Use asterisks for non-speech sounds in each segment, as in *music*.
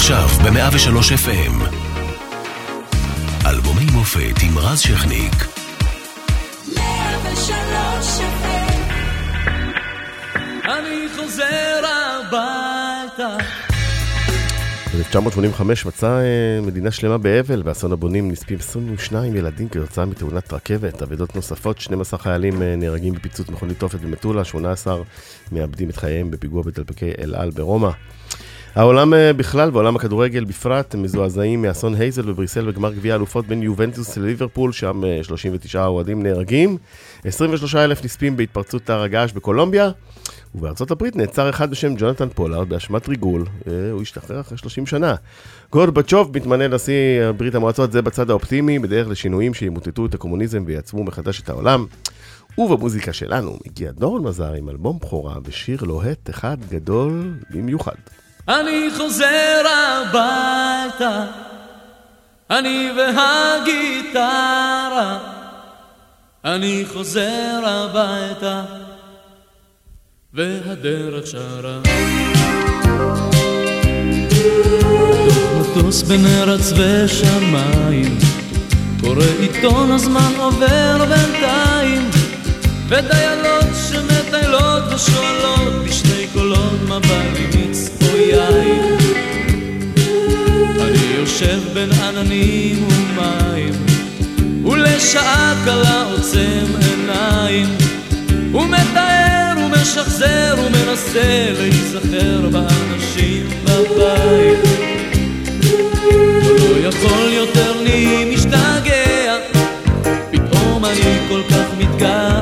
עכשיו ב-103 FM. אלבומי מופת עם רז שכניק. 103 FM. אני חוזר הביתה 1985 מצאה אה, מדינה שלמה באבל, באסון הבונים נספים 22 ילדים כתוצאה מתאונת רכבת, אבדות נוספות, 12 חיילים אה, נהרגים בפיצוץ מכונית תופת במטולה, 18 מאבדים את חייהם בפיגוע בדלפקי אל על ברומא. העולם אה, בכלל ועולם הכדורגל בפרט מזועזעים מאסון הייזל בבריסל בגמר גביע אלופות בין יובנטוס לליברפול, שם 39 אוהדים נהרגים, 23 אלף נספים בהתפרצות הר הגעש בקולומביה. ובארצות הברית נעצר אחד בשם ג'ונתן פולארד באשמת ריגול, אה, הוא השתחרר אחרי 30 שנה. גורבצ'וב מתמנה נשיא ברית המועצות, זה בצד האופטימי, בדרך לשינויים שימוטטו את הקומוניזם ויעצמו מחדש את העולם. ובמוזיקה שלנו מגיע דורון מזר עם אלבום בכורה בשיר לוהט אחד גדול במיוחד. אני חוזר הביתה, אני והגיטרה, אני חוזר הביתה. והדרך שרה. מטוס בין ארץ ושמיים, קורא עיתון הזמן עובר בינתיים, ודיילות שמטיילות ושואלות יין. אני יושב בין עננים ומים, ולשעה קלה עוצם עיניים, ומתאר משחזר ומנסה להיזכר באנשים בבית לא יכול יותר לי משתגע פתאום אני כל כך מתגעגע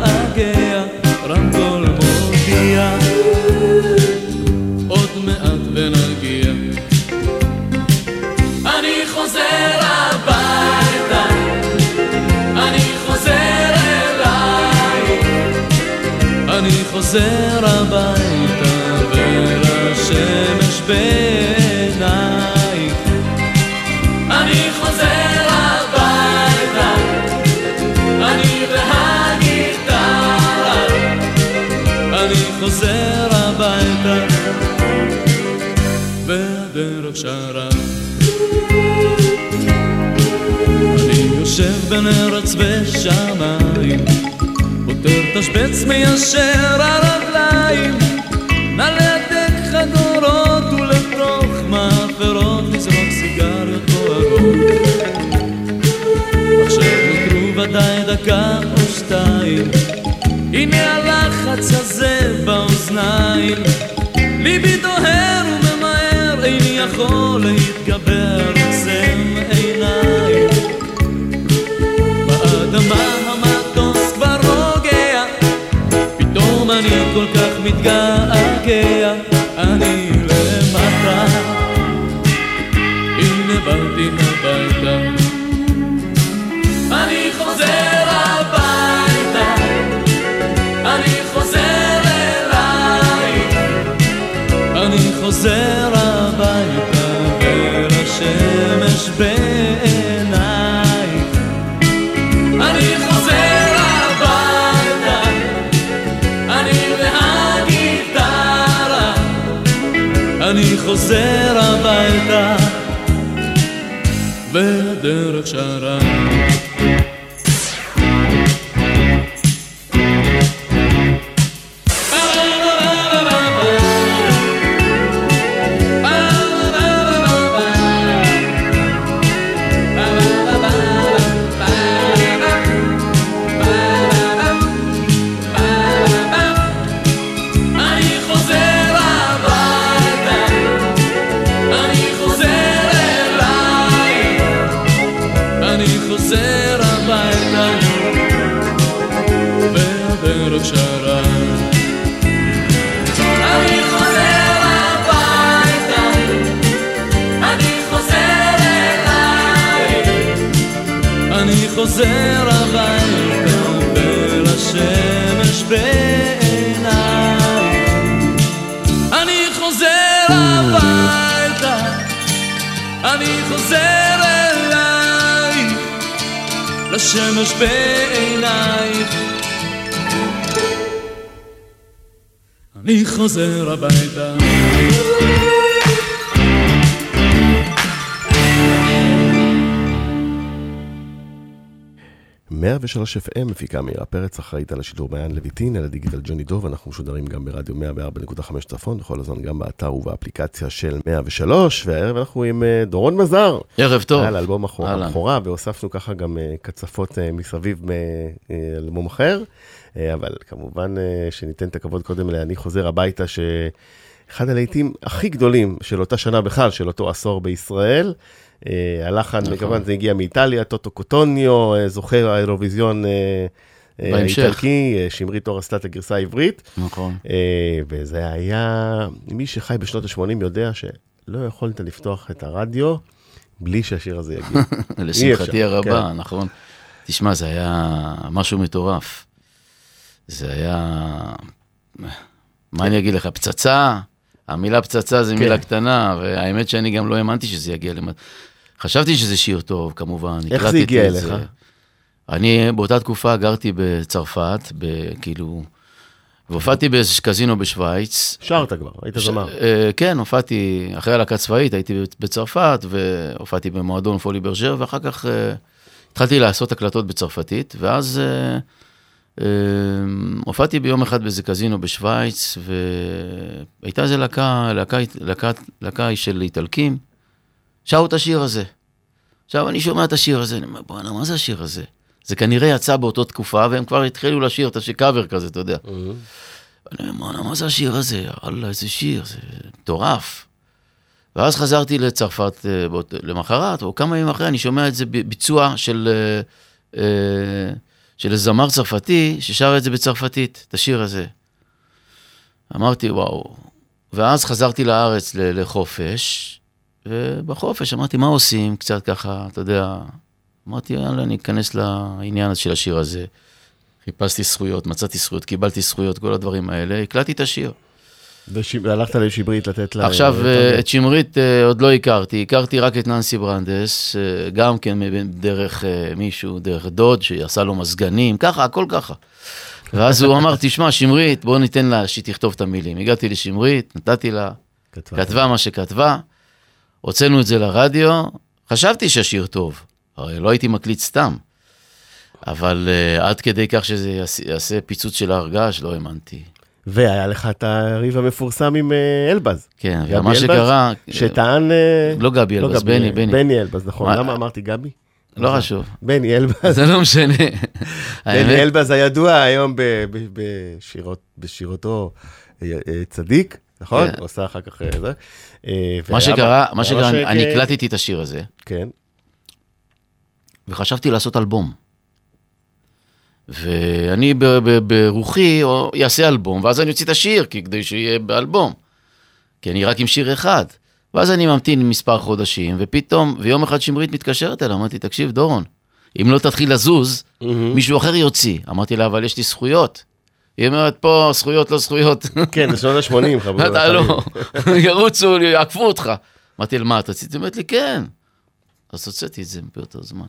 חוזר הביתה ולשמש בעיניי. אני חוזר הביתה אני והגיטרה. אני חוזר הביתה והדרך שרה. אני יושב בין ארץ ושמיים תשבץ מיישר הרגליים, נא להדק חגורות ולתוך מאפרות לזרוק סיגריות בוערות. עכשיו נותרו ודאי דקה או שתיים, הנה הלחץ הזה באוזניים, ליבי דוהר וממהר, איני יכול להתגבר, עוצם עיניים. באדמה חוזר הביתה ולשמש בעינייך. אני חוזר אני חוזר הביתה והדרך שרה אני חוזר אלייך לשמש בעינייך. אני חוזר הביתה 103 FM, מפיקה מאירה פרץ, אחראית על השידור מעיין לויטין, על הדיגיטל ג'וני דוב, אנחנו משודרים גם ברדיו 104.5 צפון, בכל הזמן גם באתר ובאפליקציה של 103, והערב אנחנו עם אה, דורון מזר. ערב טוב. על אלבום הבכורה, והוספנו ככה גם אה, קצפות אה, מסביב מאלבום אחר, אבל כמובן שניתן את הכבוד קודם ל"אני חוזר הביתה", שאחד הלהיטים הכי גדולים של אותה שנה בכלל, של אותו עשור בישראל. אה, הלחן, נכון. כמובן זה הגיע מאיטליה, טוטו קוטוניו, אה, זוכר האירוויזיון אה, האיטלקי, שמרית אור עשתה את הגרסה העברית. נכון. וזה היה, מי שחי בשנות ה-80 יודע שלא יכולת לפתוח את הרדיו בלי שהשיר הזה יגיע. *laughs* לשמחתי הרבה, כן. נכון. תשמע, זה היה משהו מטורף. זה היה, מה אני אגיד לך, פצצה, המילה פצצה זה כן. מילה קטנה, והאמת שאני גם לא האמנתי שזה יגיע למד... חשבתי שזה שיר טוב, כמובן. איך זה הגיע אליך? אני באותה תקופה גרתי בצרפת, כאילו, והופעתי באיזה קזינו בשוויץ. שרת כבר, היית זמר. אה, כן, הופעתי, אחרי הלהקה צבאית, הייתי בצרפת, והופעתי במועדון פולי ברג'ר, ואחר כך אה, התחלתי לעשות הקלטות בצרפתית, ואז אה, הופעתי ביום אחד באיזה קזינו בשוויץ, והייתה איזה להקה, להקה, להקה, להקה של איטלקים. שרו את השיר הזה. עכשיו, אני שומע את השיר הזה, אני אומר, בואנה, מה זה השיר הזה? זה כנראה יצא באותה תקופה, והם כבר התחילו לשיר את השיר קאבר כזה, אתה יודע. אני אומר, בואנה, מה זה השיר הזה? אללה, איזה שיר, זה מטורף. ואז חזרתי לצרפת אה, למחרת, או כמה ימים אחרי, אני שומע את זה ביצוע של, אה, אה, של זמר צרפתי, ששר את זה בצרפתית, את השיר הזה. אמרתי, וואו. ואז חזרתי לארץ לחופש, ובחופש אמרתי, מה עושים? קצת ככה, אתה יודע, אמרתי, יאללה, אני אכנס לעניין של השיר הזה. חיפשתי זכויות, מצאתי זכויות, קיבלתי זכויות, כל הדברים האלה, הקלטתי את השיר. והלכת לשמרית לתת לה... עכשיו, אה, את שמרית אה, עוד לא הכרתי, הכרתי רק את ננסי ברנדס, אה, גם כן דרך מישהו, דרך דוד, שעשה לו מזגנים, ככה, הכל ככה. ואז הוא אמר, תשמע, שמרית, בוא ניתן לה שהיא תכתוב את המילים. הגעתי לשמרית, נתתי לה, כתבה מה שכתבה. הוצאנו את זה לרדיו, חשבתי שהשיר טוב, הרי לא הייתי מקליט סתם. אבל uh, עד כדי כך שזה יעשה, יעשה פיצוץ של הרגש, לא האמנתי. והיה לך את הריב המפורסם עם uh, אלבז. כן, ומה שקרה... שטען... Uh, לא גבי אלבז, בני, בני. בני אלבז, נכון. מה... למה אמרתי גבי? לא חשוב. בני אלבז. זה לא משנה. *laughs* בני אלבז הידוע היום בשירותו צדיק. נכון? הוא עושה אחר כך זה. אה, מה שקרה, מה שקרה, אני הקלטתי את השיר הזה. כן. וחשבתי לעשות אלבום. ואני ברוחי אעשה אלבום, ואז אני אוציא את השיר, כדי שיהיה באלבום. כי אני רק עם שיר אחד. ואז אני ממתין מספר חודשים, ופתאום, ויום אחד שמרית מתקשרת אליי, אמרתי, תקשיב, דורון, אם לא תתחיל לזוז, מישהו אחר יוציא. אמרתי לה, אבל יש לי זכויות. היא אומרת, פה זכויות לא זכויות. כן, זה שנות ה-80, חבר'ה. אתה לא, *laughs* ירוצו, יעקפו אותך. אמרתי, מה, אתה רצית? היא אומרת לי, כן. אז הוצאתי את זה ביותר זמן.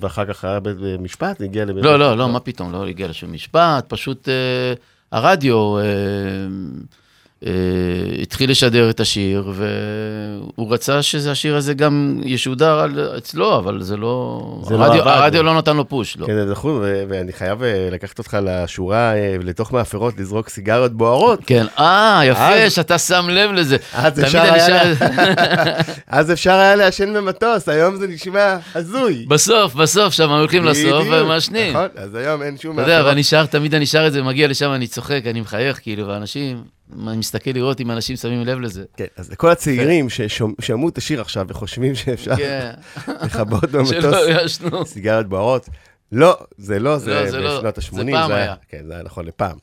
ואחר כך היה במשפט, הגיע לבית... לא, לא, לא, מה פתאום, לא הגיע לשום משפט, פשוט אה, הרדיו... אה, התחיל לשדר את השיר, והוא רצה שהשיר הזה גם ישודר על, אצלו, אבל זה לא... זה לא הרדיו, לא הרדיו לא נתן לו פוש, לא. כן, זה נכון, ואני חייב אה, לקחת אותך לשורה, אה, לתוך מאפרות, לזרוק סיגריות בוערות. כן, אה, יפה אז... שאתה שם לב לזה. אז אפשר היה... *laughs* אז אפשר היה לעשן במטוס, היום זה נשמע הזוי. בסוף, בסוף, שם הולכים לסוף ומעשנים. נכון, אז היום אין שום. אתה יודע, ואני שר, תמיד אני שר את זה, מגיע לשם, אני צוחק, אני מחייך, כאילו, ואנשים... אני מסתכל לראות אם אנשים שמים לב לזה. כן, אז לכל הצעירים ששמעו את השיר עכשיו וחושבים שאפשר כן. *laughs* לכבות במטוס סיגריות בוערות, לא, זה לא, זה לא, בשנות ה-80. זה פעם היה. כן, זה היה נכון לפעם.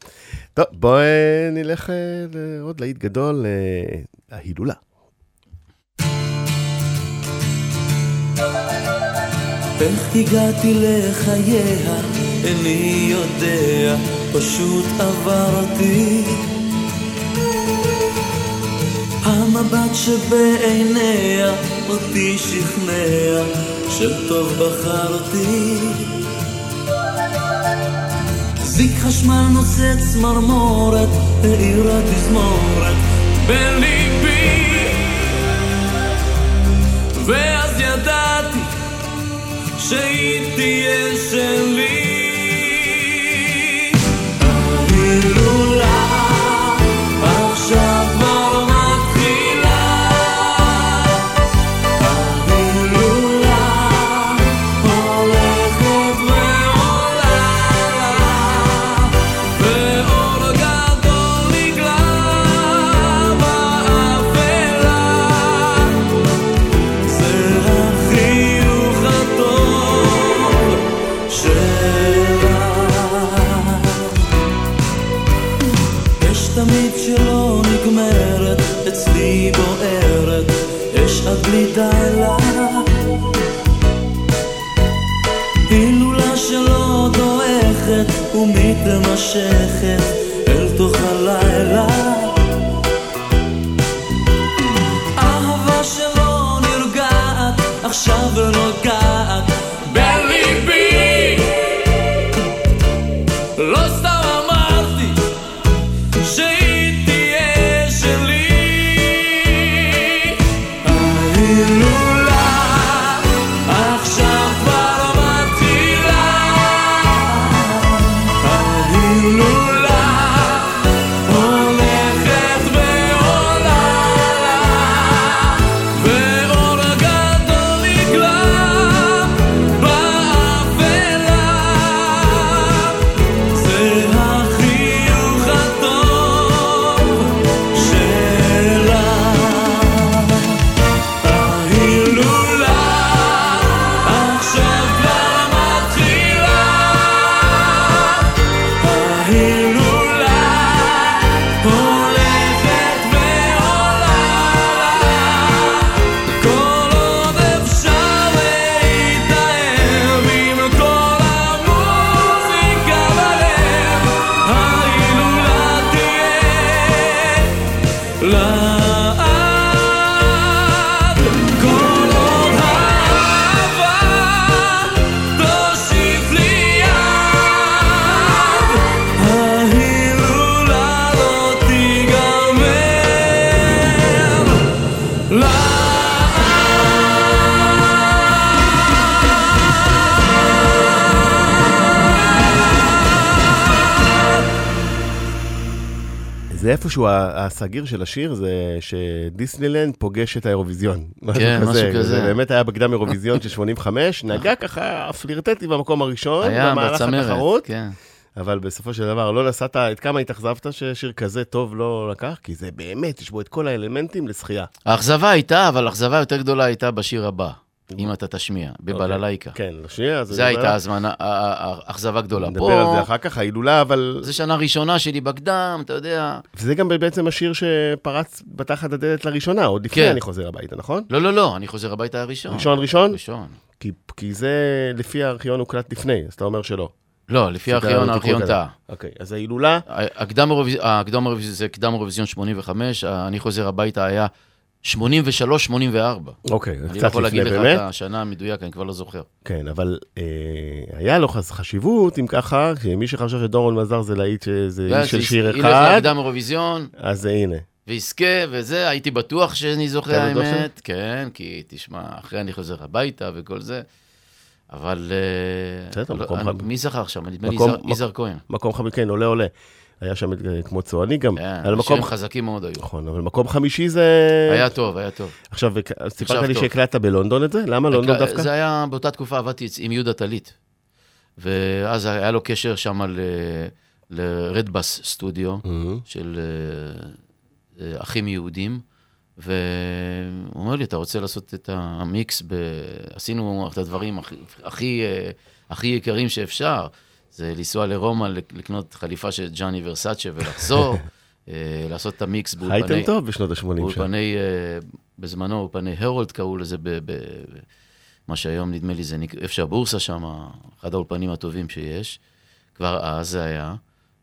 טוב, בואו אה, נלך אה, לעוד להיט גדול, אה, ההילולה. איך הגעתי לחייה, איני יודע, פשוט עברתי. המבט שבעיניה אותי שכנע שטוב בחרתי. זיק חשמל נושא צמרמורת, העירה תזמורת בליבי. ואז ידעתי שהיא תהיה שלי. ומתמשכת אל תוך הלילה איפשהו, הסגיר של השיר זה שדיסנילנד פוגש את האירוויזיון. כן, משהו כזה. זה באמת היה בקדם אירוויזיון של 85, *laughs* נגע ככה פלירטטי במקום הראשון, היה במהלך בצמרת, התחרות, כן. אבל בסופו של דבר לא נסעת, את כמה התאכזבת ששיר כזה טוב לא לקח? כי זה באמת, יש בו את כל האלמנטים לשחייה. האכזבה הייתה, אבל האכזבה יותר גדולה הייתה בשיר הבא, אם אתה תשמיע, בבללייקה. כן, שנייה, זה הייתה הזמנה, האכזבה גדולה. נדבר על זה אחר כך, ההילולה, אבל... זה שנה ראשונה שלי בקדם, אתה יודע. וזה גם בעצם השיר שפרץ בתחת הדלת לראשונה, עוד לפני כן. אני חוזר הביתה, נכון? לא, לא, לא, אני חוזר הביתה הראשון. ראשון ראשון? ראשון. כי, כי זה לפי הארכיון הוקלט לפני, אז אתה אומר שלא. לא, לפי הארכיון, הארכיון. טעה. אוקיי, אז ההילולה, הקדם אירוויזיון זה קדם אירוויזיון 85, אני חוזר הביתה היה 83-84. אוקיי, אני לא קצת יכול להגיד לפני לך באמת. את השנה המדויק, אני כבר לא זוכר. כן, אבל אה, היה לו חשיבות, אם ככה, מי שחשב שדורון מזר זה להיט שזה איש של שיר ילך אחד, לקדם אירוויזיון, אז הנה. ויזכה וזה, הייתי בטוח שאני בטוח האמת. כן, כי תשמע, אחרי אני חוזר הביתה וכל זה. אבל... אה, בסדר, לא, מקום אני- חם. מי זכר שם? נדמה לי יזהר כהן. מקום חמישי, כן, עולה עולה. היה שם אה, כמו צועני גם. כן, על מקום... אנשים חזקים מאוד היו. נכון, אבל מקום חמישי זה... היה טוב, היה טוב. עכשיו, סיפרת לי. שהקלטת בלונדון את זה? למה לונדון דווקא? זה היה, באותה תקופה עבדתי עם יהודה טלית. ואז היה לו קשר שם לרדבס סטודיו, מהמם. של אה, אה, אחים יהודים, והוא אומר לי, אתה רוצה לעשות את המיקס, ב... עשינו את הדברים הכי, הכי, אה, הכי יקרים שאפשר, זה לנסוע לרומא, לק- לקנות חליפה של ג'אני ורסאצ'ה ולחזור, *laughs* אה, לעשות את המיקס באולפני... חייתם טוב בשנות ה-80 שם. באולפני, אה, בזמנו, אולפני הרולד קראו לזה, ב, ב, מה שהיום נדמה לי זה איפה שהבורסה שם, אחד האולפנים הטובים שיש, כבר אז זה היה.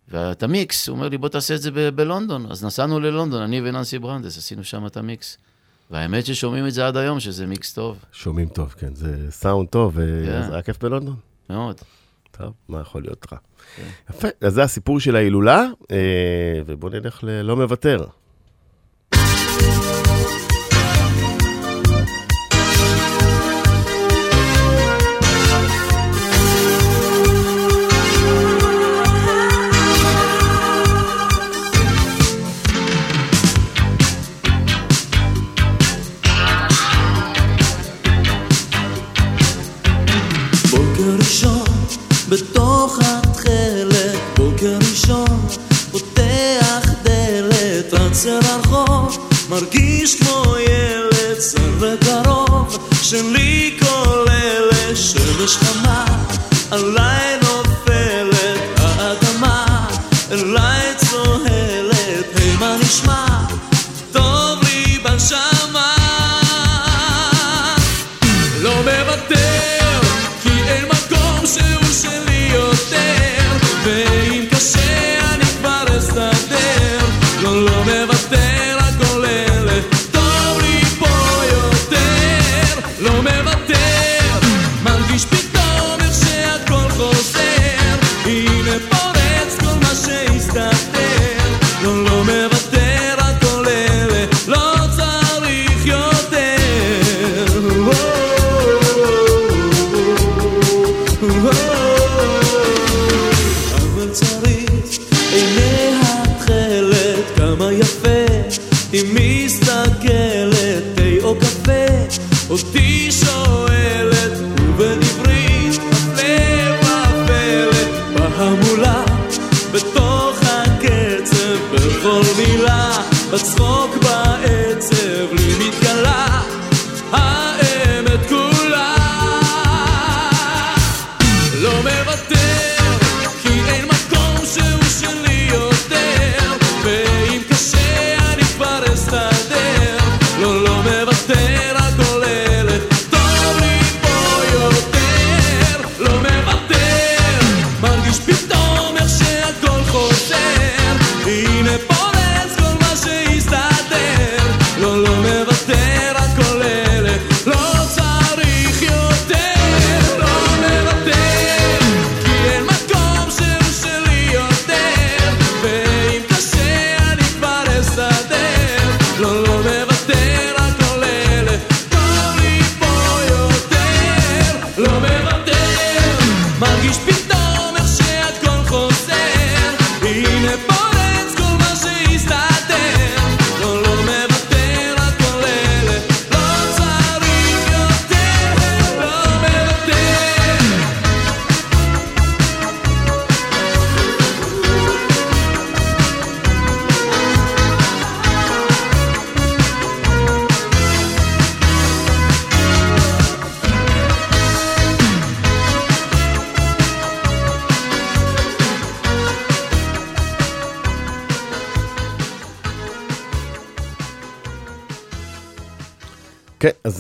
ואת המיקס, הוא אומר לי, בוא תעשה את זה ב- בלונדון. אז נסענו ללונדון, אני וננסי ברנדס, עשינו שם את המיקס. והאמת ששומעים את זה עד היום, שזה מיקס טוב, שומעים טוב, כן, זה סאונד טוב, כן. אז היה כיף בלונדון. מאוד. טוב, מה יכול להיות רע? כן. יפה, אז זה הסיפור של ההילולה, אה, ובואו נלך ללא מוותר. שלי כל אלה, שמש חמה, עליי נופלת האדמה, אליי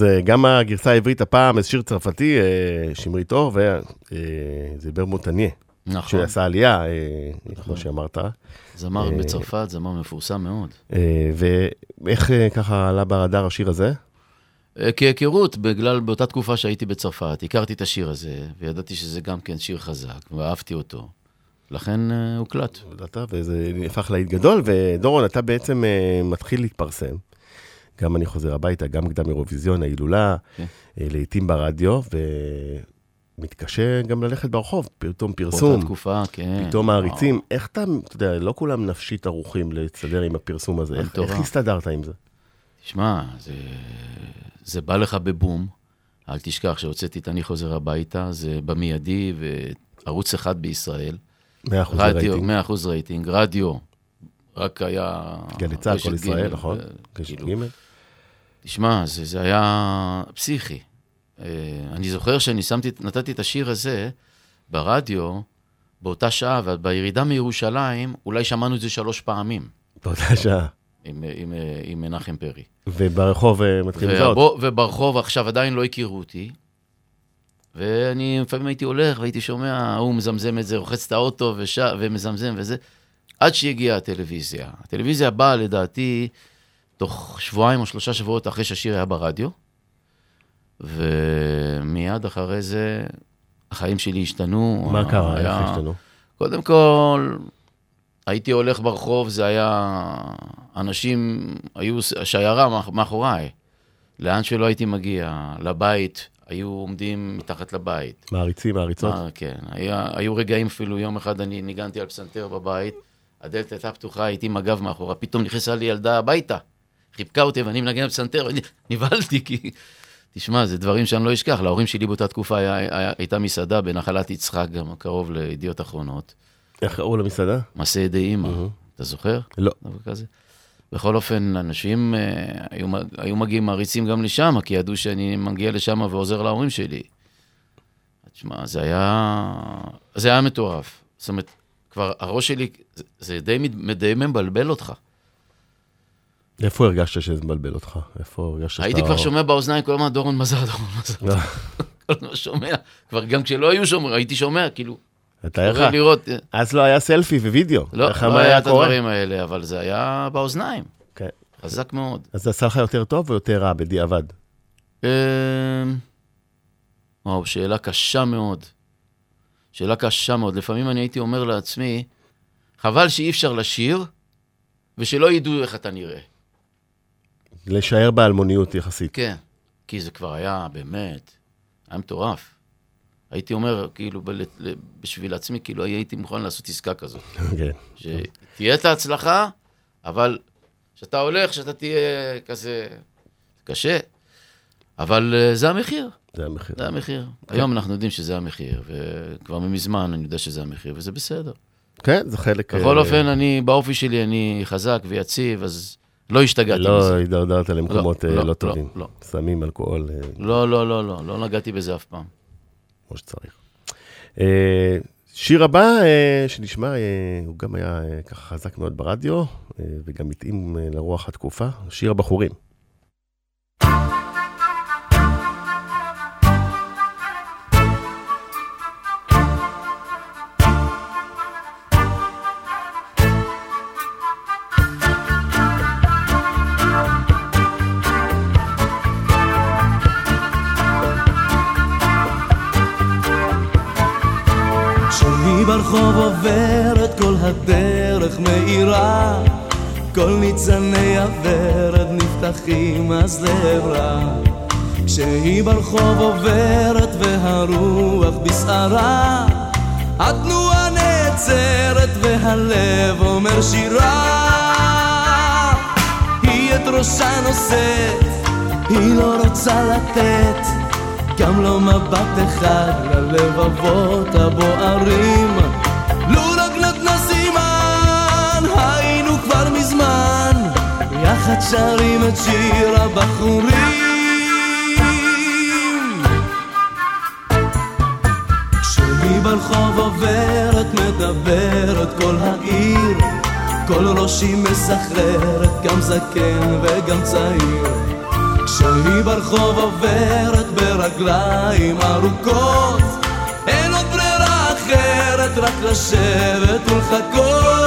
אז אה, גם הגרסה העברית הפעם, איזה שיר צרפתי, אה, שמרית אור, וזה ברמוטניה, נכון. שעשה עלייה, אה, כמו שאמרת. זמר אה, בצרפת, זמר מפורסם מאוד. אה, ואיך אה, ככה עלה ברדאר השיר הזה? אה, כהיכרות, בגלל, באותה תקופה שהייתי בצרפת, הכרתי את השיר הזה, וידעתי שזה גם כן שיר חזק, ואהבתי אותו. לכן אה, הוקלט. וזה הפך להיט גדול, ודורון, אתה בעצם אה, מתחיל להתפרסם. גם אני חוזר הביתה, גם קדם אירוויזיון, ההילולה, כן. אה, לעיתים ברדיו, ומתקשה גם ללכת ברחוב, פתאום פרסום, באותה תקופה, כן. פתאום מעריצים. וואו. איך אתה, אתה יודע, לא כולם נפשית ערוכים להסתדר עם הפרסום הזה. איך. איך הסתדרת עם זה? תשמע, זה, זה בא לך בבום. אל תשכח שהוצאתי את אני חוזר הביתה, זה במיידי, וערוץ אחד בישראל. 100% רדיו, רייטינג. 100% רייטינג, רדיו, רק היה... גלי צה"ל, רשת כל ישראל, נכון? ו- קשת כאילו, ג'. תשמע, זה, זה היה פסיכי. אה, אני זוכר שאני שמתי, נתתי את השיר הזה ברדיו באותה שעה, ובירידה מירושלים, אולי שמענו את זה שלוש פעמים באותה שעה. עם, עם, עם מנחם פרי. וברחוב אה, מתחיל לזהות. וברחוב עכשיו עדיין לא הכירו אותי, ואני לפעמים הייתי הולך והייתי שומע, ההוא מזמזם את זה, רוחץ את האוטו וש... ומזמזם וזה, עד שהגיעה הטלוויזיה. הטלוויזיה באה לדעתי תוך שבועיים או שלושה שבועות אחרי שהשיר היה ברדיו, ומיד אחרי זה החיים שלי השתנו. מה קרה? היה- איך השתנו? קודם כל, הייתי הולך ברחוב, זה היה... אנשים, היו שיירה מאח- מאחוריי. לאן שלא הייתי מגיע, לבית, היו עומדים מתחת לבית. מעריצים, מעריצות. אה, כן, היה, היו רגעים אפילו, יום אחד אני ניגנתי על פסנתר בבית, הדלת הייתה פתוחה, הייתי עם הגב מאחורה, פתאום נכנסה לי ילדה הביתה, חיבקה אותי ואני מנגן על פסנתר, אני- נבהלתי כי... תשמע, זה דברים שאני לא אשכח, להורים שלי באותה תקופה היה, היה, הייתה מסעדה בנחלת יצחק, גם קרוב לידיעות אחרונות, איך קראו למסעדה? מעשה ידי אימא, אתה זוכר? לא. דבר כזה. בכל אופן, אנשים אה, היו, היו מגיעים מעריצים גם לשם, כי ידעו שאני מגיע לשם ועוזר להורים שלי. תשמע, זה היה, זה היה מטורף. זאת אומרת, כבר הראש שלי, זה, זה די, די מבלבל אותך. איפה הרגשת שזה מבלבל אותך? איפה הרגשת שאתה... הייתי כבר שומע באוזניים כל הזמן, דורון מזל, דורון מזל. לא, *laughs* כל הזמן שומע. כבר גם כשלא היו שומעים, הייתי שומע, כאילו, אתה איך? לראות, אה, אז לא היה סלפי ווידאו. לא, לא היה את? הדברים האלה, אבל זה היה באוזניים, כן. חזק מאוד. אז זה עשה לך יותר טוב או יותר רע בדיעבד? אמ, וואו, שאלה קשה מאוד. שאלה קשה מאוד. לפעמים אני הייתי אומר לעצמי, חבל שאי אפשר לשיר, ושלא ידעו איך אתה נראה. להישאר באלמוניות יחסית. כן, כי זה כבר היה באמת, היה מטורף. הייתי אומר, כאילו, ב- בשביל עצמי, כאילו, הייתי מוכן לעשות עסקה כזאת. כן. שתהיה את ההצלחה, אבל כשאתה הולך, שאתה תהיה כזה... קשה. אבל אה, זה המחיר, זה המחיר. זה המחיר. היום אנחנו יודעים שזה המחיר, וכבר מזמן אני יודע שזה המחיר, וזה בסדר. כן, זה חלק... בכל אה, אופן, אני, באופי שלי אני חזק ויציב, אז לא השתגעתי לא מזה. הידרדרת למקומות אה, לא, לא לא, טובים. לא. סמים, אלכוהול, אה, לא, לא, לא, לא, לא נגעתי בזה אף פעם. כמו שצריך. אה, שיר הבא שנשמע, הוא גם היה ככה חזק מאוד ברדיו, וגם התאים לרוח התקופה, שיר הבחורים. אז לעברה. כשהיא ברחוב עוברת והרוח בסערה התנועה נעצרת והלב אומר שירה. היא את ראשה נושאת היא לא רוצה לתת גם לא מבט אחד ללבבות הבוערים יחד שרים את שיר הבחורים. כשהיא ברחוב עוברת מדברת כל העיר. כל ראשי מסחררת גם זקן וגם צעיר. כשהיא ברחוב עוברת ברגליים ארוכות. אין עוד ברירה אחרת רק לשבת ולחכות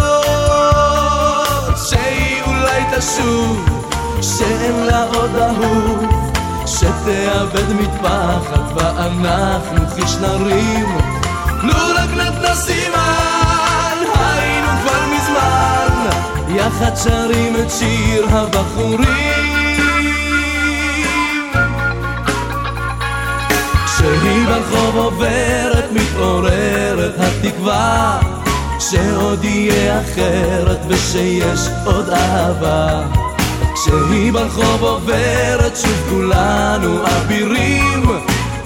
תשוב שאין לה עוד אהוב שתאבד מטפחת ואנחנו חיש נרים לו רק נתנה סימן היינו כבר מזמן יחד שרים את שיר הבחורים. כשהיא ברחוב עוברת מתעוררת התקווה שעוד יהיה אחרת ושיש עוד אהבה. כשהיא ברחוב עוברת שוב כולנו אבירים.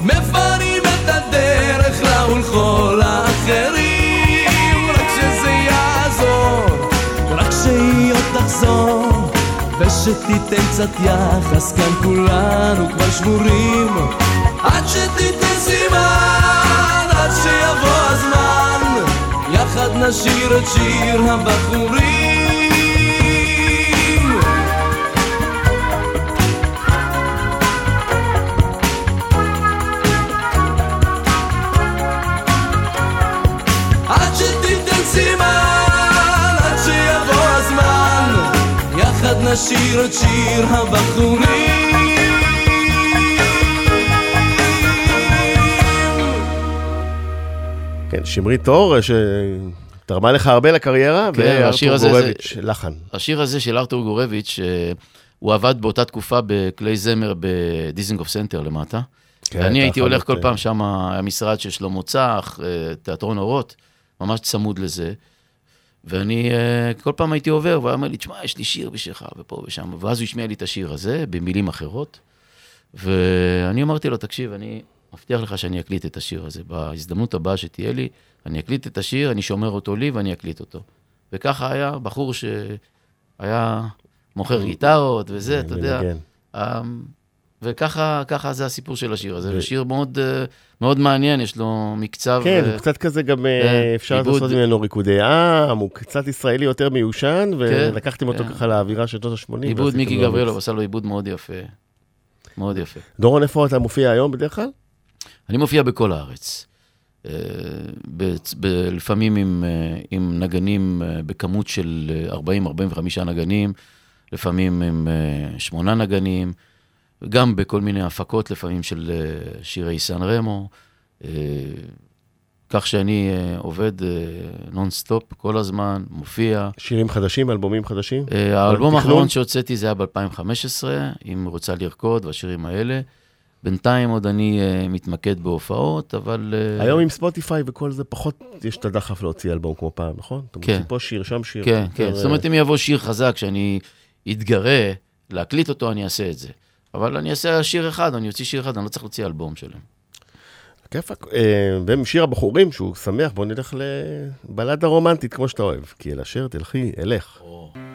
מפנים את הדרך לה ולכל האחרים. רק שזה יעזור רק שהיא עוד תחזור. ושתיתן קצת יחס כאן כולנו כבר שבורים. עד שתיתן סימן עד שיבוא יחד נשיר את שיר הבחורים עד שתיתן סימן, עד שיבוא הזמן, יחד נשיר את שיר הבחורים. כן, שמרית אור, שתרמה לך הרבה לקריירה, כן, וארתור זה- גורביץ', לחן. השיר הזה של ארתור גורביץ', אה, הוא עבד באותה תקופה בכלי זמר בדיזנגוף סנטר למטה. כן, ואני הייתי הולך כל להיות, פעם, שם היה משרד של שלמה צח, אה, תיאטרון אורות, ממש צמוד לזה. ואני אה, כל פעם הייתי עובר, והוא אומר לי, תשמע, יש לי שיר בשבילך, ופה ושם. ואז הוא השמיע לי את השיר הזה, במילים אחרות. ואני אמרתי לו, תקשיב, אני מבטיח לך שאני אקליט את השיר הזה. בהזדמנות הבאה שתהיה לי, אני אקליט את השיר, אני שומר אותו לי ואני אקליט אותו. וככה היה בחור שהיה מוכר גיטרות וזה, אתה יודע. אמ, וככה ככה זה הסיפור של השיר הזה. ו- זה שיר מאוד, אה, מאוד מעניין, יש לו מקצב... כן, אה, הוא קצת כזה גם, אה, כן, אפשר עיבוד. לעשות ממנו ריקודי עם, הוא קצת ישראלי יותר מיושן, ולקחתם אותו כן. ככה לאווירה של שנות ה-80. עיבוד מיקי גבריאלוב עשה לו עיבוד מאוד יפה. מאוד יפה. דורון, איפה אתה מופיע היום בדרך כלל? אני מופיע בכל הארץ. אה, לפעמים עם, אה, עם נגנים אה, בכמות של 40-45 נגנים, לפעמים עם שמונה נגנים, גם בכל מיני הפקות לפעמים של שירי סן רמו. כך שאני עובד נונסטופ כל הזמן, מופיע. שירים חדשים, אלבומים חדשים? האלבום? האחרון שהוצאתי זה היה ב-2015, אם רוצה לרקוד, והשירים האלה. בינתיים עוד אני uh, מתמקד בהופעות, אבל... Uh, היום עם ספוטיפיי וכל זה, פחות יש את הדחף להוציא אלבום כמו פעם, נכון? אתה כן. מוציא פה שיר, שם שיר. כן, יותר, כן. זאת אומרת, אם יבוא שיר חזק שאני אתגרה להקליט אותו, אני אעשה את זה. אבל אני אעשה שיר אחד, אני אוציא שיר אחד, אני לא צריך להוציא אלבום שלם. כיפאק. אה, ומשיר הבחורים, שהוא שמח, בוא נלך לבלדה רומנטית כמו שאתה אוהב. כי אל אשר תלכי, אלך. ושוב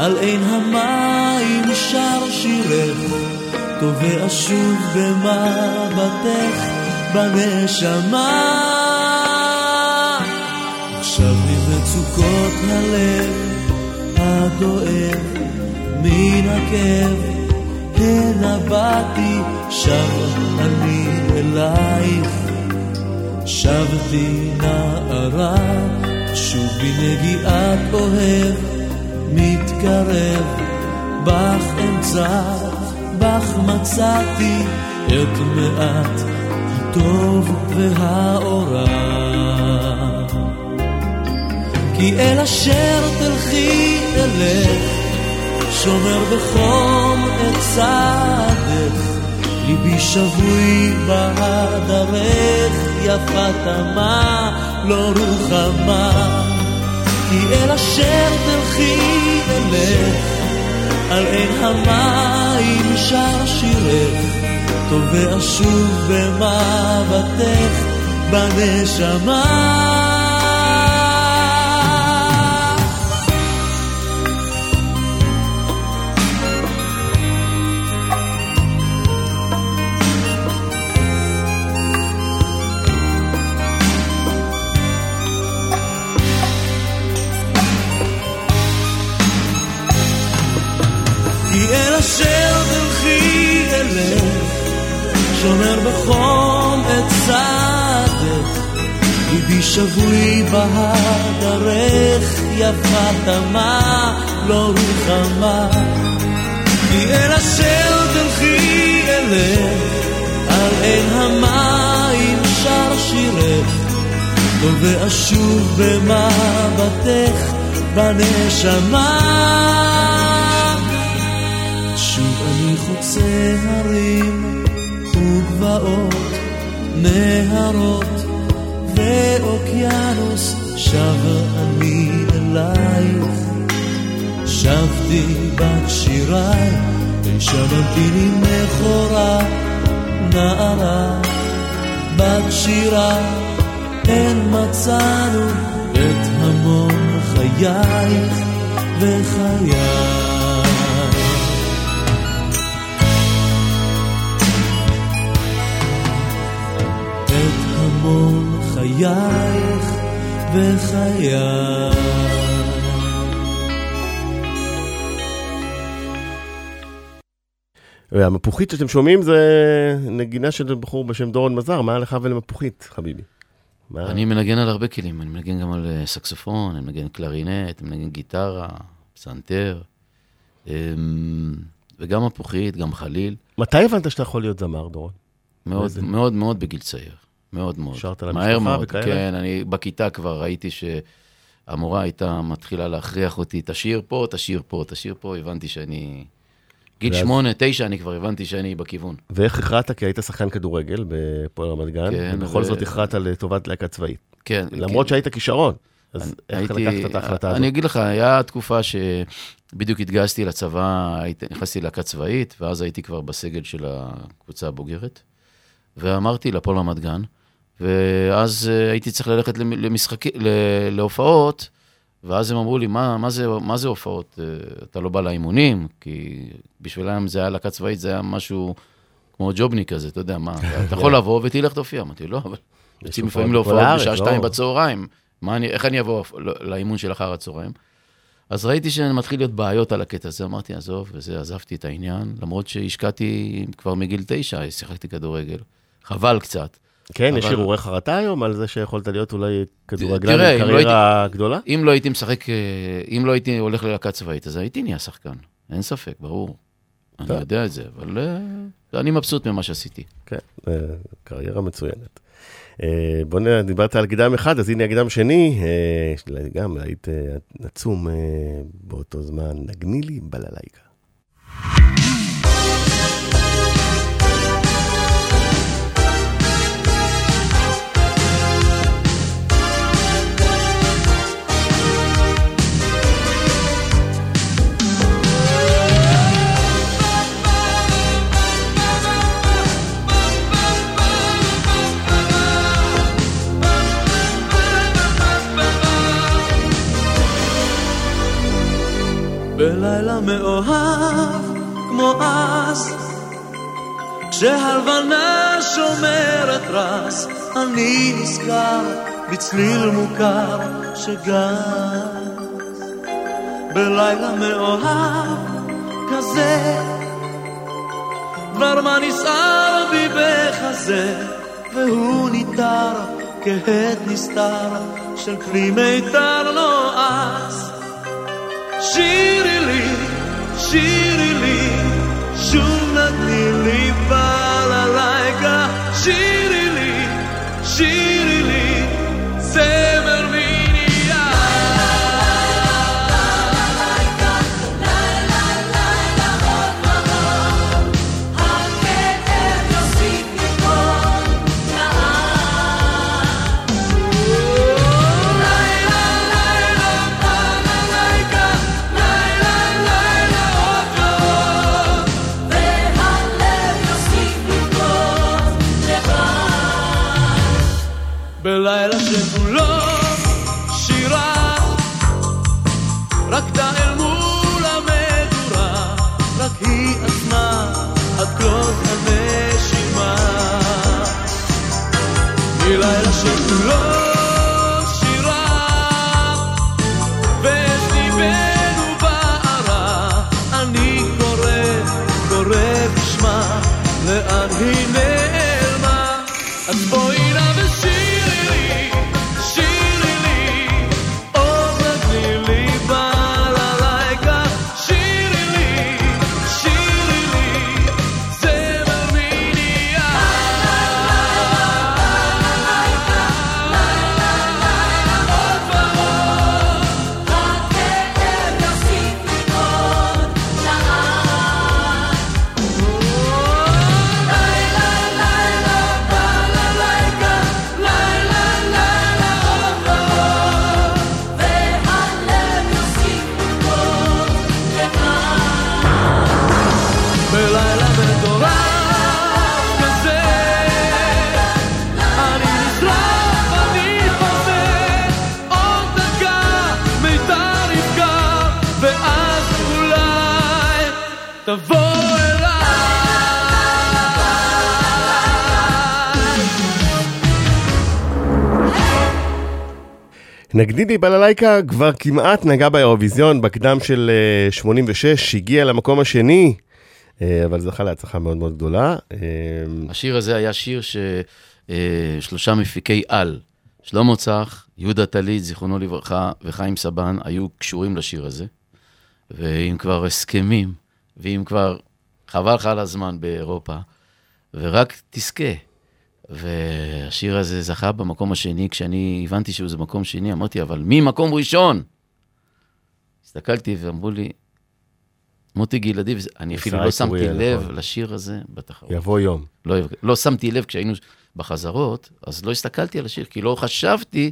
על עין המים שר שירך, תובע שוב במבטך בנשמה. עכשיו ממצוקות הלב הדואב מן הכאב, הנה באתי, שב אני אלייך. שבתי נערה, שוב בנגיעת אוהב, מתקרב, בך אמצע, בך מצאתי את מעט הטוב והאורה. כי אל אשר תלכי אלך, שומר בחום את צעדך, ליבי שבוי בהדרך, יפה תמה, לא רוחמה. כי אל אשר תלכי אלך, על עין המים שר שירך, טובע שוב במבטך בנשמה. שומר בחום את צעדך, ליבי שבוי בהדרך, יפה תמה, לא רוחמה. כי אל אשר תלכי אלך, על עין המים שר שירך, טובע שוב במבטך בנשמה. שוב אני חוצה הרים וגבעות, נהרות ואוקיינוס, שב אני אלייך. שבתי בת שיריי, ושבתי לי מכורה, נערה, בת שירה, כן מצאנו את המון חייך וחיי. המון חייך וחיי. והמפוחית שאתם שומעים זה נגינה של בחור בשם דורון מזר, מה לך ולמפוחית, חביבי? מה? אני מנגן על הרבה כלים, אני מנגן גם על אה, סקסופון, אני מנגן קלרינט, אני מנגן גיטרה, פסנתר, אמ, וגם מפוחית, גם חליל. מתי הבנת שאתה יכול להיות זמר, דורון? מאוד, מאוד מאוד בגיל צעיר. מאוד מאוד. שרת מהר למשפחה מאוד, וכאלה? כן, אני בכיתה כבר ראיתי שהמורה הייתה מתחילה להכריח אותי, תשאיר פה, תשאיר פה, תשאיר פה, הבנתי שאני גיל ואז- שמונה, תשע, אני כבר הבנתי שאני בכיוון. ואיך הכרעת? כי היית שחקן כדורגל בפועל רמת גן, כן, ובכל ו- זאת הכרעת לטובת להקה צבאית. כן. למרות שהיית כישרון. אז אני- איך הייתי- לקחת את ההחלטה הזאת? אני אגיד לך, היה תקופה שבדיוק התגייסתי לצבא, הייתי- נכנסתי ללהקה צבאית, ואז הייתי כבר בסגל של הקבוצה הבוגרת. ואמרתי לפועל רמת גן, ואז אה, הייתי צריך ללכת למ- למשחקי, ל- להופעות, ואז הם אמרו לי, מה, מה, זה, מה זה הופעות? אה, אתה לא בא לאימונים? כי בשבילם זה היה להקה צבאית, זה היה משהו כמו ג'ובניק כזה, אתה יודע מה, אתה *laughs* יכול לבוא ותלך תופיע. אמרתי, לא, אבל יוצאים לפעמים להופעות בשעה לא? שתיים בצהריים. אני, איך אני אבוא לאימון של אחר הצהריים? אז ראיתי שמתחיל להיות בעיות על הקטע הזה, אמרתי, עזוב, וזה, עזבתי את העניין, למרות שהשקעתי כבר מגיל תשע, שיחקתי כדורגל. חבל קצת. כן, יש אבל- הרהורי חרטה היום על זה שיכולת להיות אולי כדורגלן עם אם לא קריירה גדולה? אם לא הייתי משחק, אה, אם לא הייתי הולך ללהקה צבאית, אז הייתי נהיה שחקן. אין ספק, ברור. אני טוב. יודע יודע את זה, אבל אה, אני מבסוט ממה שעשיתי. כן, אה, קריירה מצוינת. בוא נ... דיברת על גדם אחד, אז הנה הגדם שני, גם היית עצום באותו זמן, נגני לי בללייקה. מאוהב כמו אז. כשהלבנה שומרת רס אני נזכר בצליל מוכר שגז בלילה מאוהב כזה דבר מה נסער בי בחזה והוא ניתר כהד נסתר של כלי מיתר נועז שירי לי, שירי לי, שוב נתני לי בללייקה, שירי רקדה אל מול המדורה רק היא עצמה עד כלות הנשימה. מלילה שכולו קורא בשמה לאן היא נגדידי בללייקה כבר כמעט נגע באירוויזיון בקדם של אה, 86, הגיע למקום השני, אה, אבל זכה להצלחה מאוד מאוד גדולה. אה, השיר הזה היה שיר ששלושה מפיקי על, שלמה צח, יהודה טלית, זיכרונו לברכה, וחיים סבן, היו קשורים לשיר הזה. ועם כבר הסכמים, ואם כבר חבל לך על הזמן באירופה, ורק תזכה. והשיר הזה זכה במקום השני, כשאני הבנתי שהוא זה מקום שני, אמרתי, אבל מי מקום ראשון? הסתכלתי ואמרו לי, מוטי גלעדי, אני אפילו לא שמתי לב נכון. לשיר הזה בתחרות. יבוא יום. לא, לא שמתי לב כשהיינו בחזרות, אז לא הסתכלתי על השיר, כי לא חשבתי,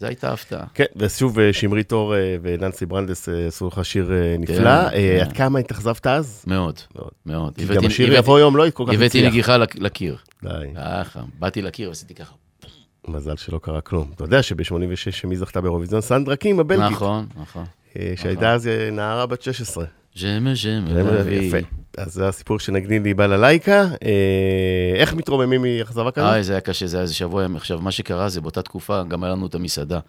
זו הייתה הפתעה. כן, ושוב, אה, שמרית אור אה, וננסי ברנדס אה, עשו לך שיר אה, נפלא. כן. עד כמה התאכזבת אז? מאוד, מאוד. מאוד. כי הבאתי- גם השיר הבאתי- יבוא יום לא כל כך הבאתי הצליח. נגיחה לק- לקיר. די, ככה, באתי לקיר ועשיתי ככה. מזל שלא קרה כלום. אתה יודע שב-86 מי זכתה באירוויזיון? סנדרה קים הבלגית. נכון, נכון. אה, שהייתה אז אה, נערה בת 16. ז'מה ז'מה יפה. אז זה הסיפור שנגנים לי בללייקה. אה, איך מתרוממים מאכזבה כזאת? איי, זה היה קשה, זה היה איזה שבוע. עכשיו, מה שקרה זה באותה תקופה, גם היה לנו את המסעדה,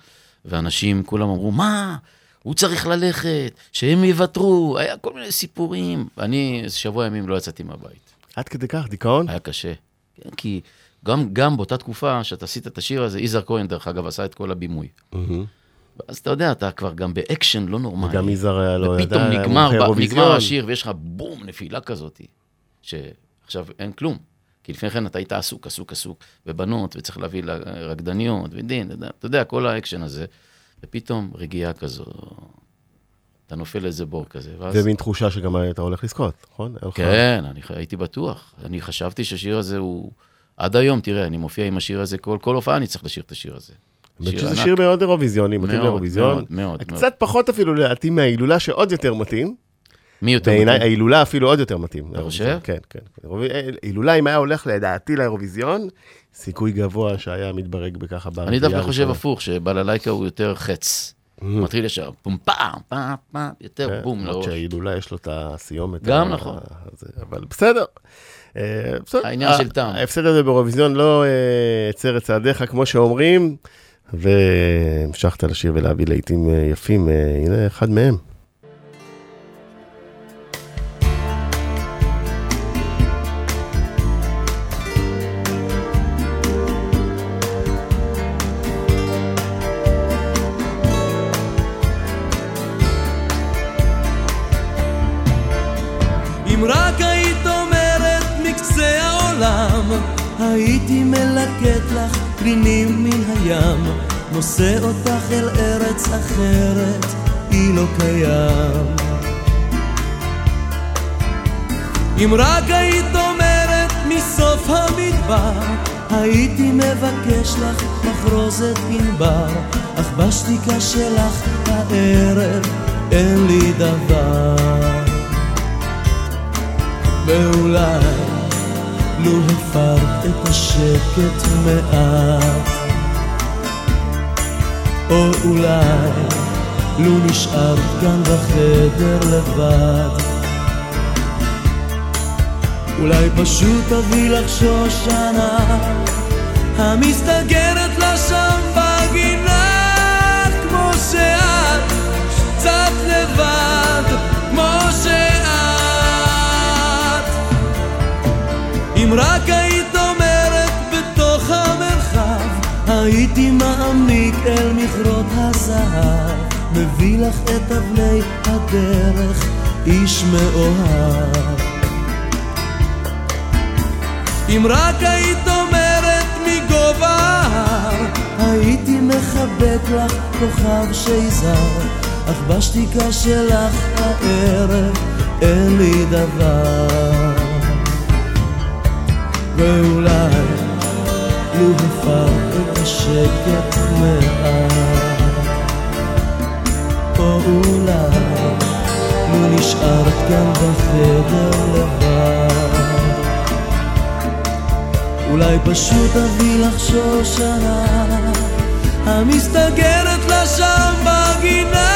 ואנשים כולם אמרו, מה? הוא צריך ללכת, שהם יוותרו, היה כל מיני סיפורים. אני איזה שבוע ימים לא יצאתי מהבית. עד כדי כך, דיכאון? היה קשה. כי גם, גם באותה תקופה שאתה עשית את השיר הזה, יזהר כהן, דרך אגב, עשה את כל הבימוי. ואז אתה יודע, אתה כבר גם באקשן לא נורמלי. וגם יזהר היה לו ידע, ופתאום נגמר, ב-. נגמר השיר ויש לך בום, נפילה כזאת, שעכשיו אין כלום. כי לפני כן אתה היית עסוק, עסוק, עסוק, ובנות, וצריך להביא לה- רקדניות, ודין, אתה יודע- כל האקשן הזה, ופתאום רגיעה כזו, אתה נופל לאיזה בור כזה, ואז... זה מין תחושה שגם אתה הולך לזכות, נכון? כן, אני הייתי בטוח. אני חשבתי שהשיר הזה הוא... עד היום, תראה, אני מופיע עם השיר הזה, כל, כל הופעה אני צריך לשיר את השיר הזה. האמת שזה. שיר מאוד אירוויזיוני, מתאים מאוד, לאירוויזיון. מאוד, מאוד, מאוד. קצת פחות אפילו לדעתי מההילולה שעוד יותר מתאים. מי יותר בעיניי מתאים? ההילולה אפילו עוד יותר מתאים. לאירוויזיון. חושב? כן, כן. אירוויזיון- הילולה, אם היה הולך לדעתי לאירוויזיון, סיכוי גבוה שהיה מתברג בככה אני דווקא חושב. הפוך, שבללייקה הוא יותר חץ. מתחיל ישר, פום פעם, פעם, פעם, יותר כן, בום לראש. שההילולה יש לו את הסיומת. גם נכון. אבל בסדר. אה, בסדר. העניין ה- של טעם. ההפסד הזה באירוויזיון לא אה, הצר את צעדיך, כמו שאומרים, והמשכת לשיר ולהביא להיטים אה, יפים. אה, הנה אחד מהם. נושא אותך אל ארץ אחרת, היא לא קיים. אם רק היית אומרת מסוף המדבר, הייתי מבקש לך מחרוזת ענבר, אך בשתיקה שלך הערב אין לי דבר. ואולי לו הפרת את השקט מעט או אולי לו נשארת כאן בחדר לבד? אולי פשוט תביא לך שושנה המסתגרת לה שם בגינה כמו שאת קצת לבד כמו שאת. אם רק היית הייתי מעמיק אל מכרות הזהב מביא לך את אבני הדרך איש מאוהב. אם רק היית אומרת מגובה ההר, הייתי מחבק לך כוכב שיזהר, אך בשתיקה שלך הערב אין לי דבר. ואולי לו הפר את השקט מעט, או אולי לו נשארת כאן בחדר לבד. אולי פשוט אביא לך שושנה המסתגרת לה שם בגינה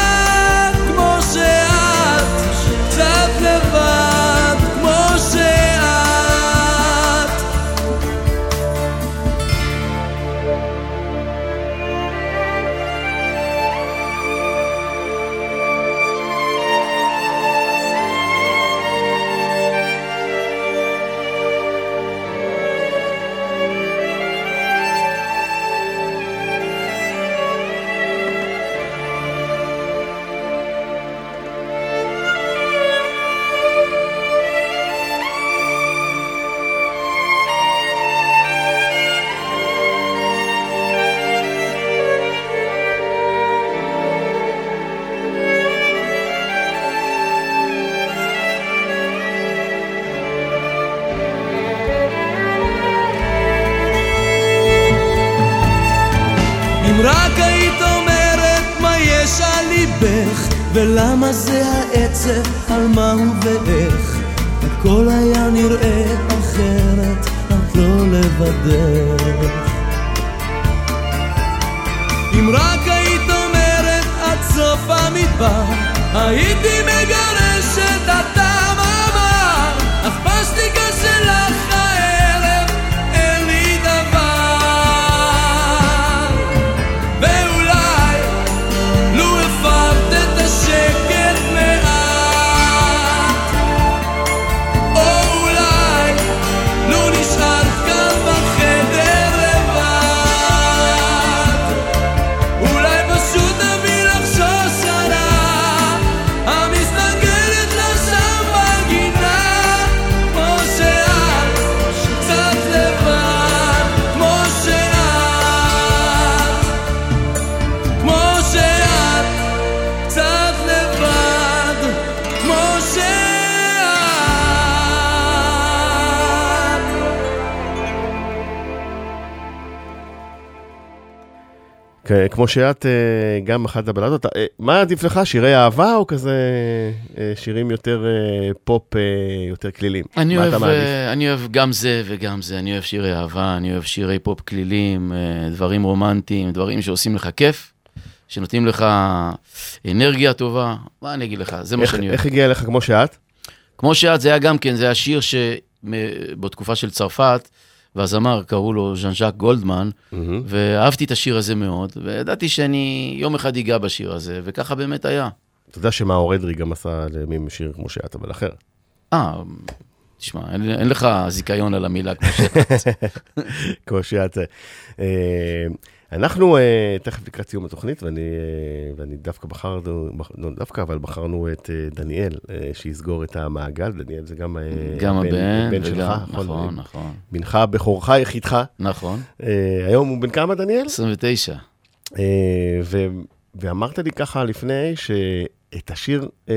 כמו שאת אה, גם אחת הבלדות, אה, מה עדיף לך, שירי אהבה או כזה אה, שירים יותר פופ, יותר קלילים? אני אוהב, אני אוהב גם זה וגם זה, אני אוהב שירי אהבה, אני אוהב שירי פופ קלילים, דברים רומנטיים, דברים שעושים לך כיף, שנותנים לך אנרגיה טובה, מה אני אגיד לך, זה מה שאני אוהב. איך הגיע אליך כמו שאת? כמו שאת, זה היה גם כן, זה היה שיר שבתקופה של צרפת, והזמר קראו לו ז'אן ז'אק גולדמן, מהמם. ואהבתי את השיר הזה מאוד, וידעתי שאני יום אחד אגע בשיר הזה, וככה באמת היה. אתה יודע שמאור אדרי גם עשה לימים שיר כמו שאת, אבל אחר. אה, תשמע, אין, אין לך זיכיון על המילה כמו שאת. *laughs* כמו שאת. אנחנו אה, תכף לקראת סיום התוכנית, ואני, אה, ואני דווקא בחרנו, בח- לא דווקא, אבל בחרנו את אה, דניאל, אה, שיסגור את המעגל. דניאל זה גם, אה, גם הבן, בן שלך, וגם, נכון? נכון, נכון, בנך, בכורך, יחידך. נכון, אה, היום הוא בן כמה, דניאל? 29. אה, ו- ואמרת לי ככה לפני, שאת השיר אה,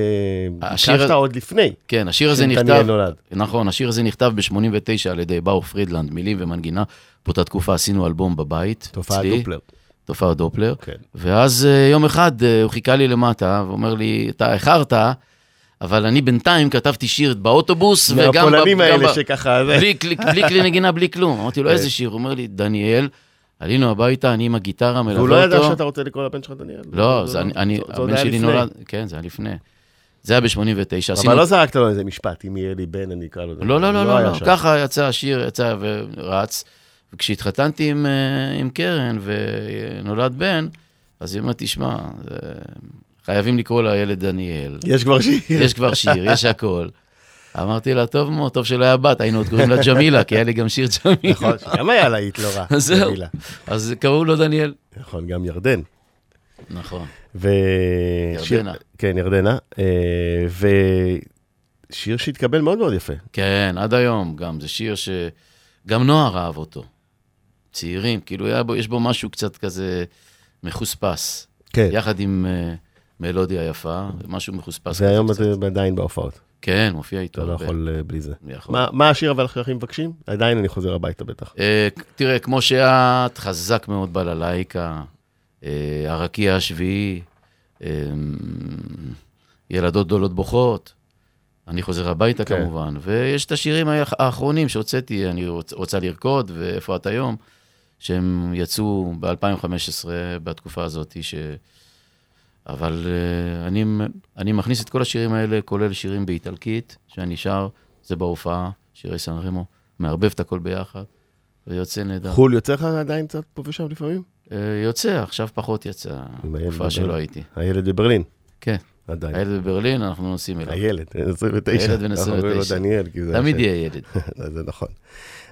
השיר ביקשת עוד לפני. כן, השיר הזה נכתב, נולד. נכון, השיר הזה נכתב ב-89 על ידי באו פרידלנד, מילים ומנגינה. באותה תקופה עשינו אלבום בבית, תופעת אצלי, דופלר. תופעת דופלר. כן. ואז אה, יום אחד אה, הוא חיכה לי למטה, ואומר לי, אתה איחרת, אבל אני בינתיים כתבתי שיר באוטובוס, וגם... מהפולנים האלה שככה... זה- בלי, כלי- בלי כלי *laughs* נגינה, בלי כלום. אמרתי לו, כן. איזה שיר? הוא אומר לי, דניאל, עלינו הביתה, אני עם הגיטרה, מלווה אותו. והוא לא ידע שאתה רוצה לקרוא לבן שלך דניאל. לא, זה אני, הבן שלי. נולד, כן, זה היה לפני. זה היה ב-89. עשינו... אבל לא זרקת לו איזה משפט, אם יהיה לי בן, אני אקרא לו. לא, לא, לא, לא, לא. ככה יצא השיר, יצא ורץ. וכשהתחתנתי עם, אה, קרן ונולד בן, אז היא אומרת, תשמע, חייבים לקרוא לילד דניאל. יש כבר שיר. יש כבר שיר, יש הכל. *laughs* אמרתי לה, טוב מאוד, טוב שלא היה בת, היינו עוד קוראים לה ג'מילה, כי היה לי גם שיר ג'מילה. נכון, גם היה להיט לא רע. אז זהו. מילה. אז קראו לו דניאל. נכון, גם ירדן. נכון. ו... ירדנה. כן, ירדנה. אה, ושיר שהתקבל מאוד מאוד יפה. כן, עד היום גם, זה שיר שגם נוער אהב אותו. צעירים, כאילו בו, יש בו משהו קצת כזה מחוספס. כן. יחד עם uh, מלודיה יפה, משהו מחוספס. והיום. אתה עדיין בהופעות. כן, מופיע איתו. אתה לא. יכול אה, בלי זה. מה- השיר אבל הכי מבקשים? עדיין אני חוזר הביתה בטח. אה, תראה, כמו שאת, חזק מאוד בללייקה, אה, הרקיע השביעי, ילדות גדולות בוכות, אני חוזר הביתה כן. כמובן, ויש את השירים האח- האחרונים שהוצאתי, אני רוצ, רוצה לרקוד, ואיפה את היום, שהם יצאו ב-2015, בתקופה הזאת, ש... אבל uh, אני, אני מכניס את כל השירים האלה, כולל שירים באיטלקית, שאני שר, זה בהופעה, שירי סן רמו, מערבב את הכל ביחד, ויוצא נהדר. חו"ל יוצא לך עדיין קצת פה ושם לפעמים? Uh, יוצא, עכשיו פחות יצא, תקופה שלא. הייתי. הילד בברלין. כן, עדיין. הילד בברלין, אנחנו נוסעים אליו. הילד, בן 29. הילד בן אנחנו אומרים לו 29. דניאל. תמיד. יהיה ילד. *laughs* זה נכון.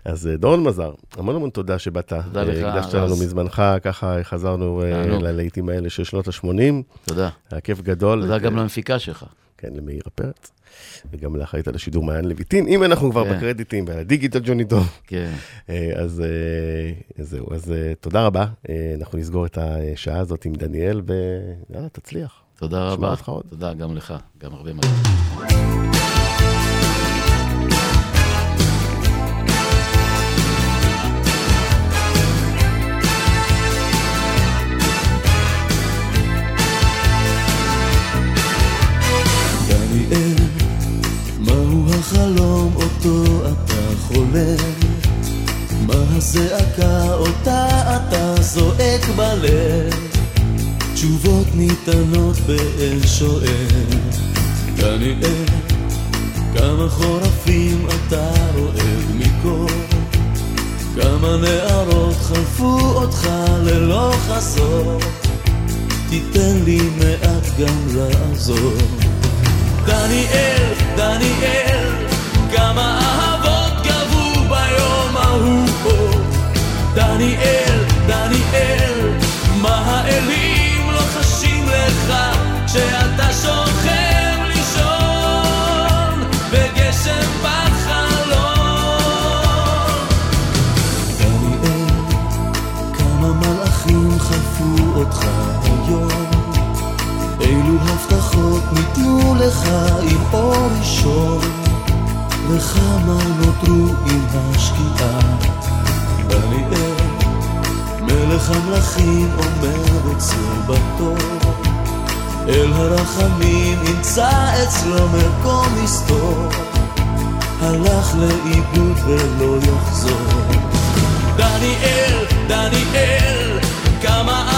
אז אה, דורון מזר, המון המון תודה שבאת. תודה לך, אה, הקדשת רז. לנו מזמנך, ככה חזרנו אה. ללהיטים האלה של שנות ה-80. תודה. היה כיף גדול. תודה גם למפיקה שלך. כן, למאירה פרץ. וגם לאחראית על השידור מעיין לויטין. אם אנחנו כבר כן. בקרדיטים ועל הדיגיטל ג'וני טוב, כן. אז זהו. אז תודה רבה. אנחנו נסגור את השעה הזאת עם דניאל, ויאללה, תצליח. תודה רבה. תודה גם לך, גם הרבה מאוד. הלב? מה הזעקה אותה אתה זועק בלב? תשובות ניתנות באל שואל. דניאל, כמה חורפים אתה רועד מקור? כמה נערות חלפו אותך ללא חזור? תיתן לי מעט גם לעזור. דניאל, דניאל, כמה אהבות גבו ביום ההוא. דניאל, דניאל, מה האלים לא חשים לך כשאתה שוכב לישון בגשם בחלום? דניאל, כמה מלאכים חלפו אותך היום? אילו הבטחות ניתנו לך עם אור ראשון, וכמה נותרו עם השקיעה. דניאל, מלך המלכים אומר אצלו בתור, אל הרחמים ימצא אצלו מקום מסתור, הלך לאיבוד ולא יחזור. דניאל, דניאל, כמה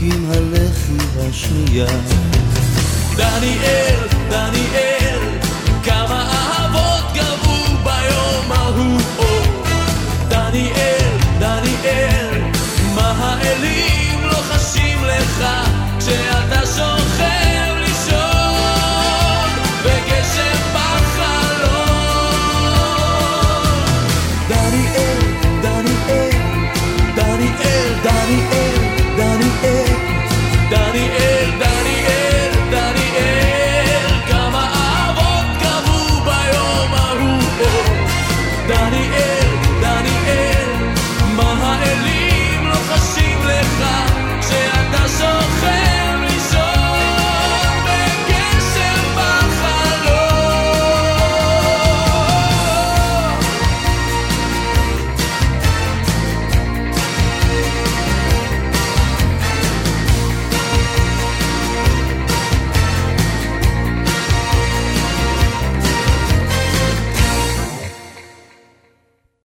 עם הלחי השנייה. דניאל, דניאל,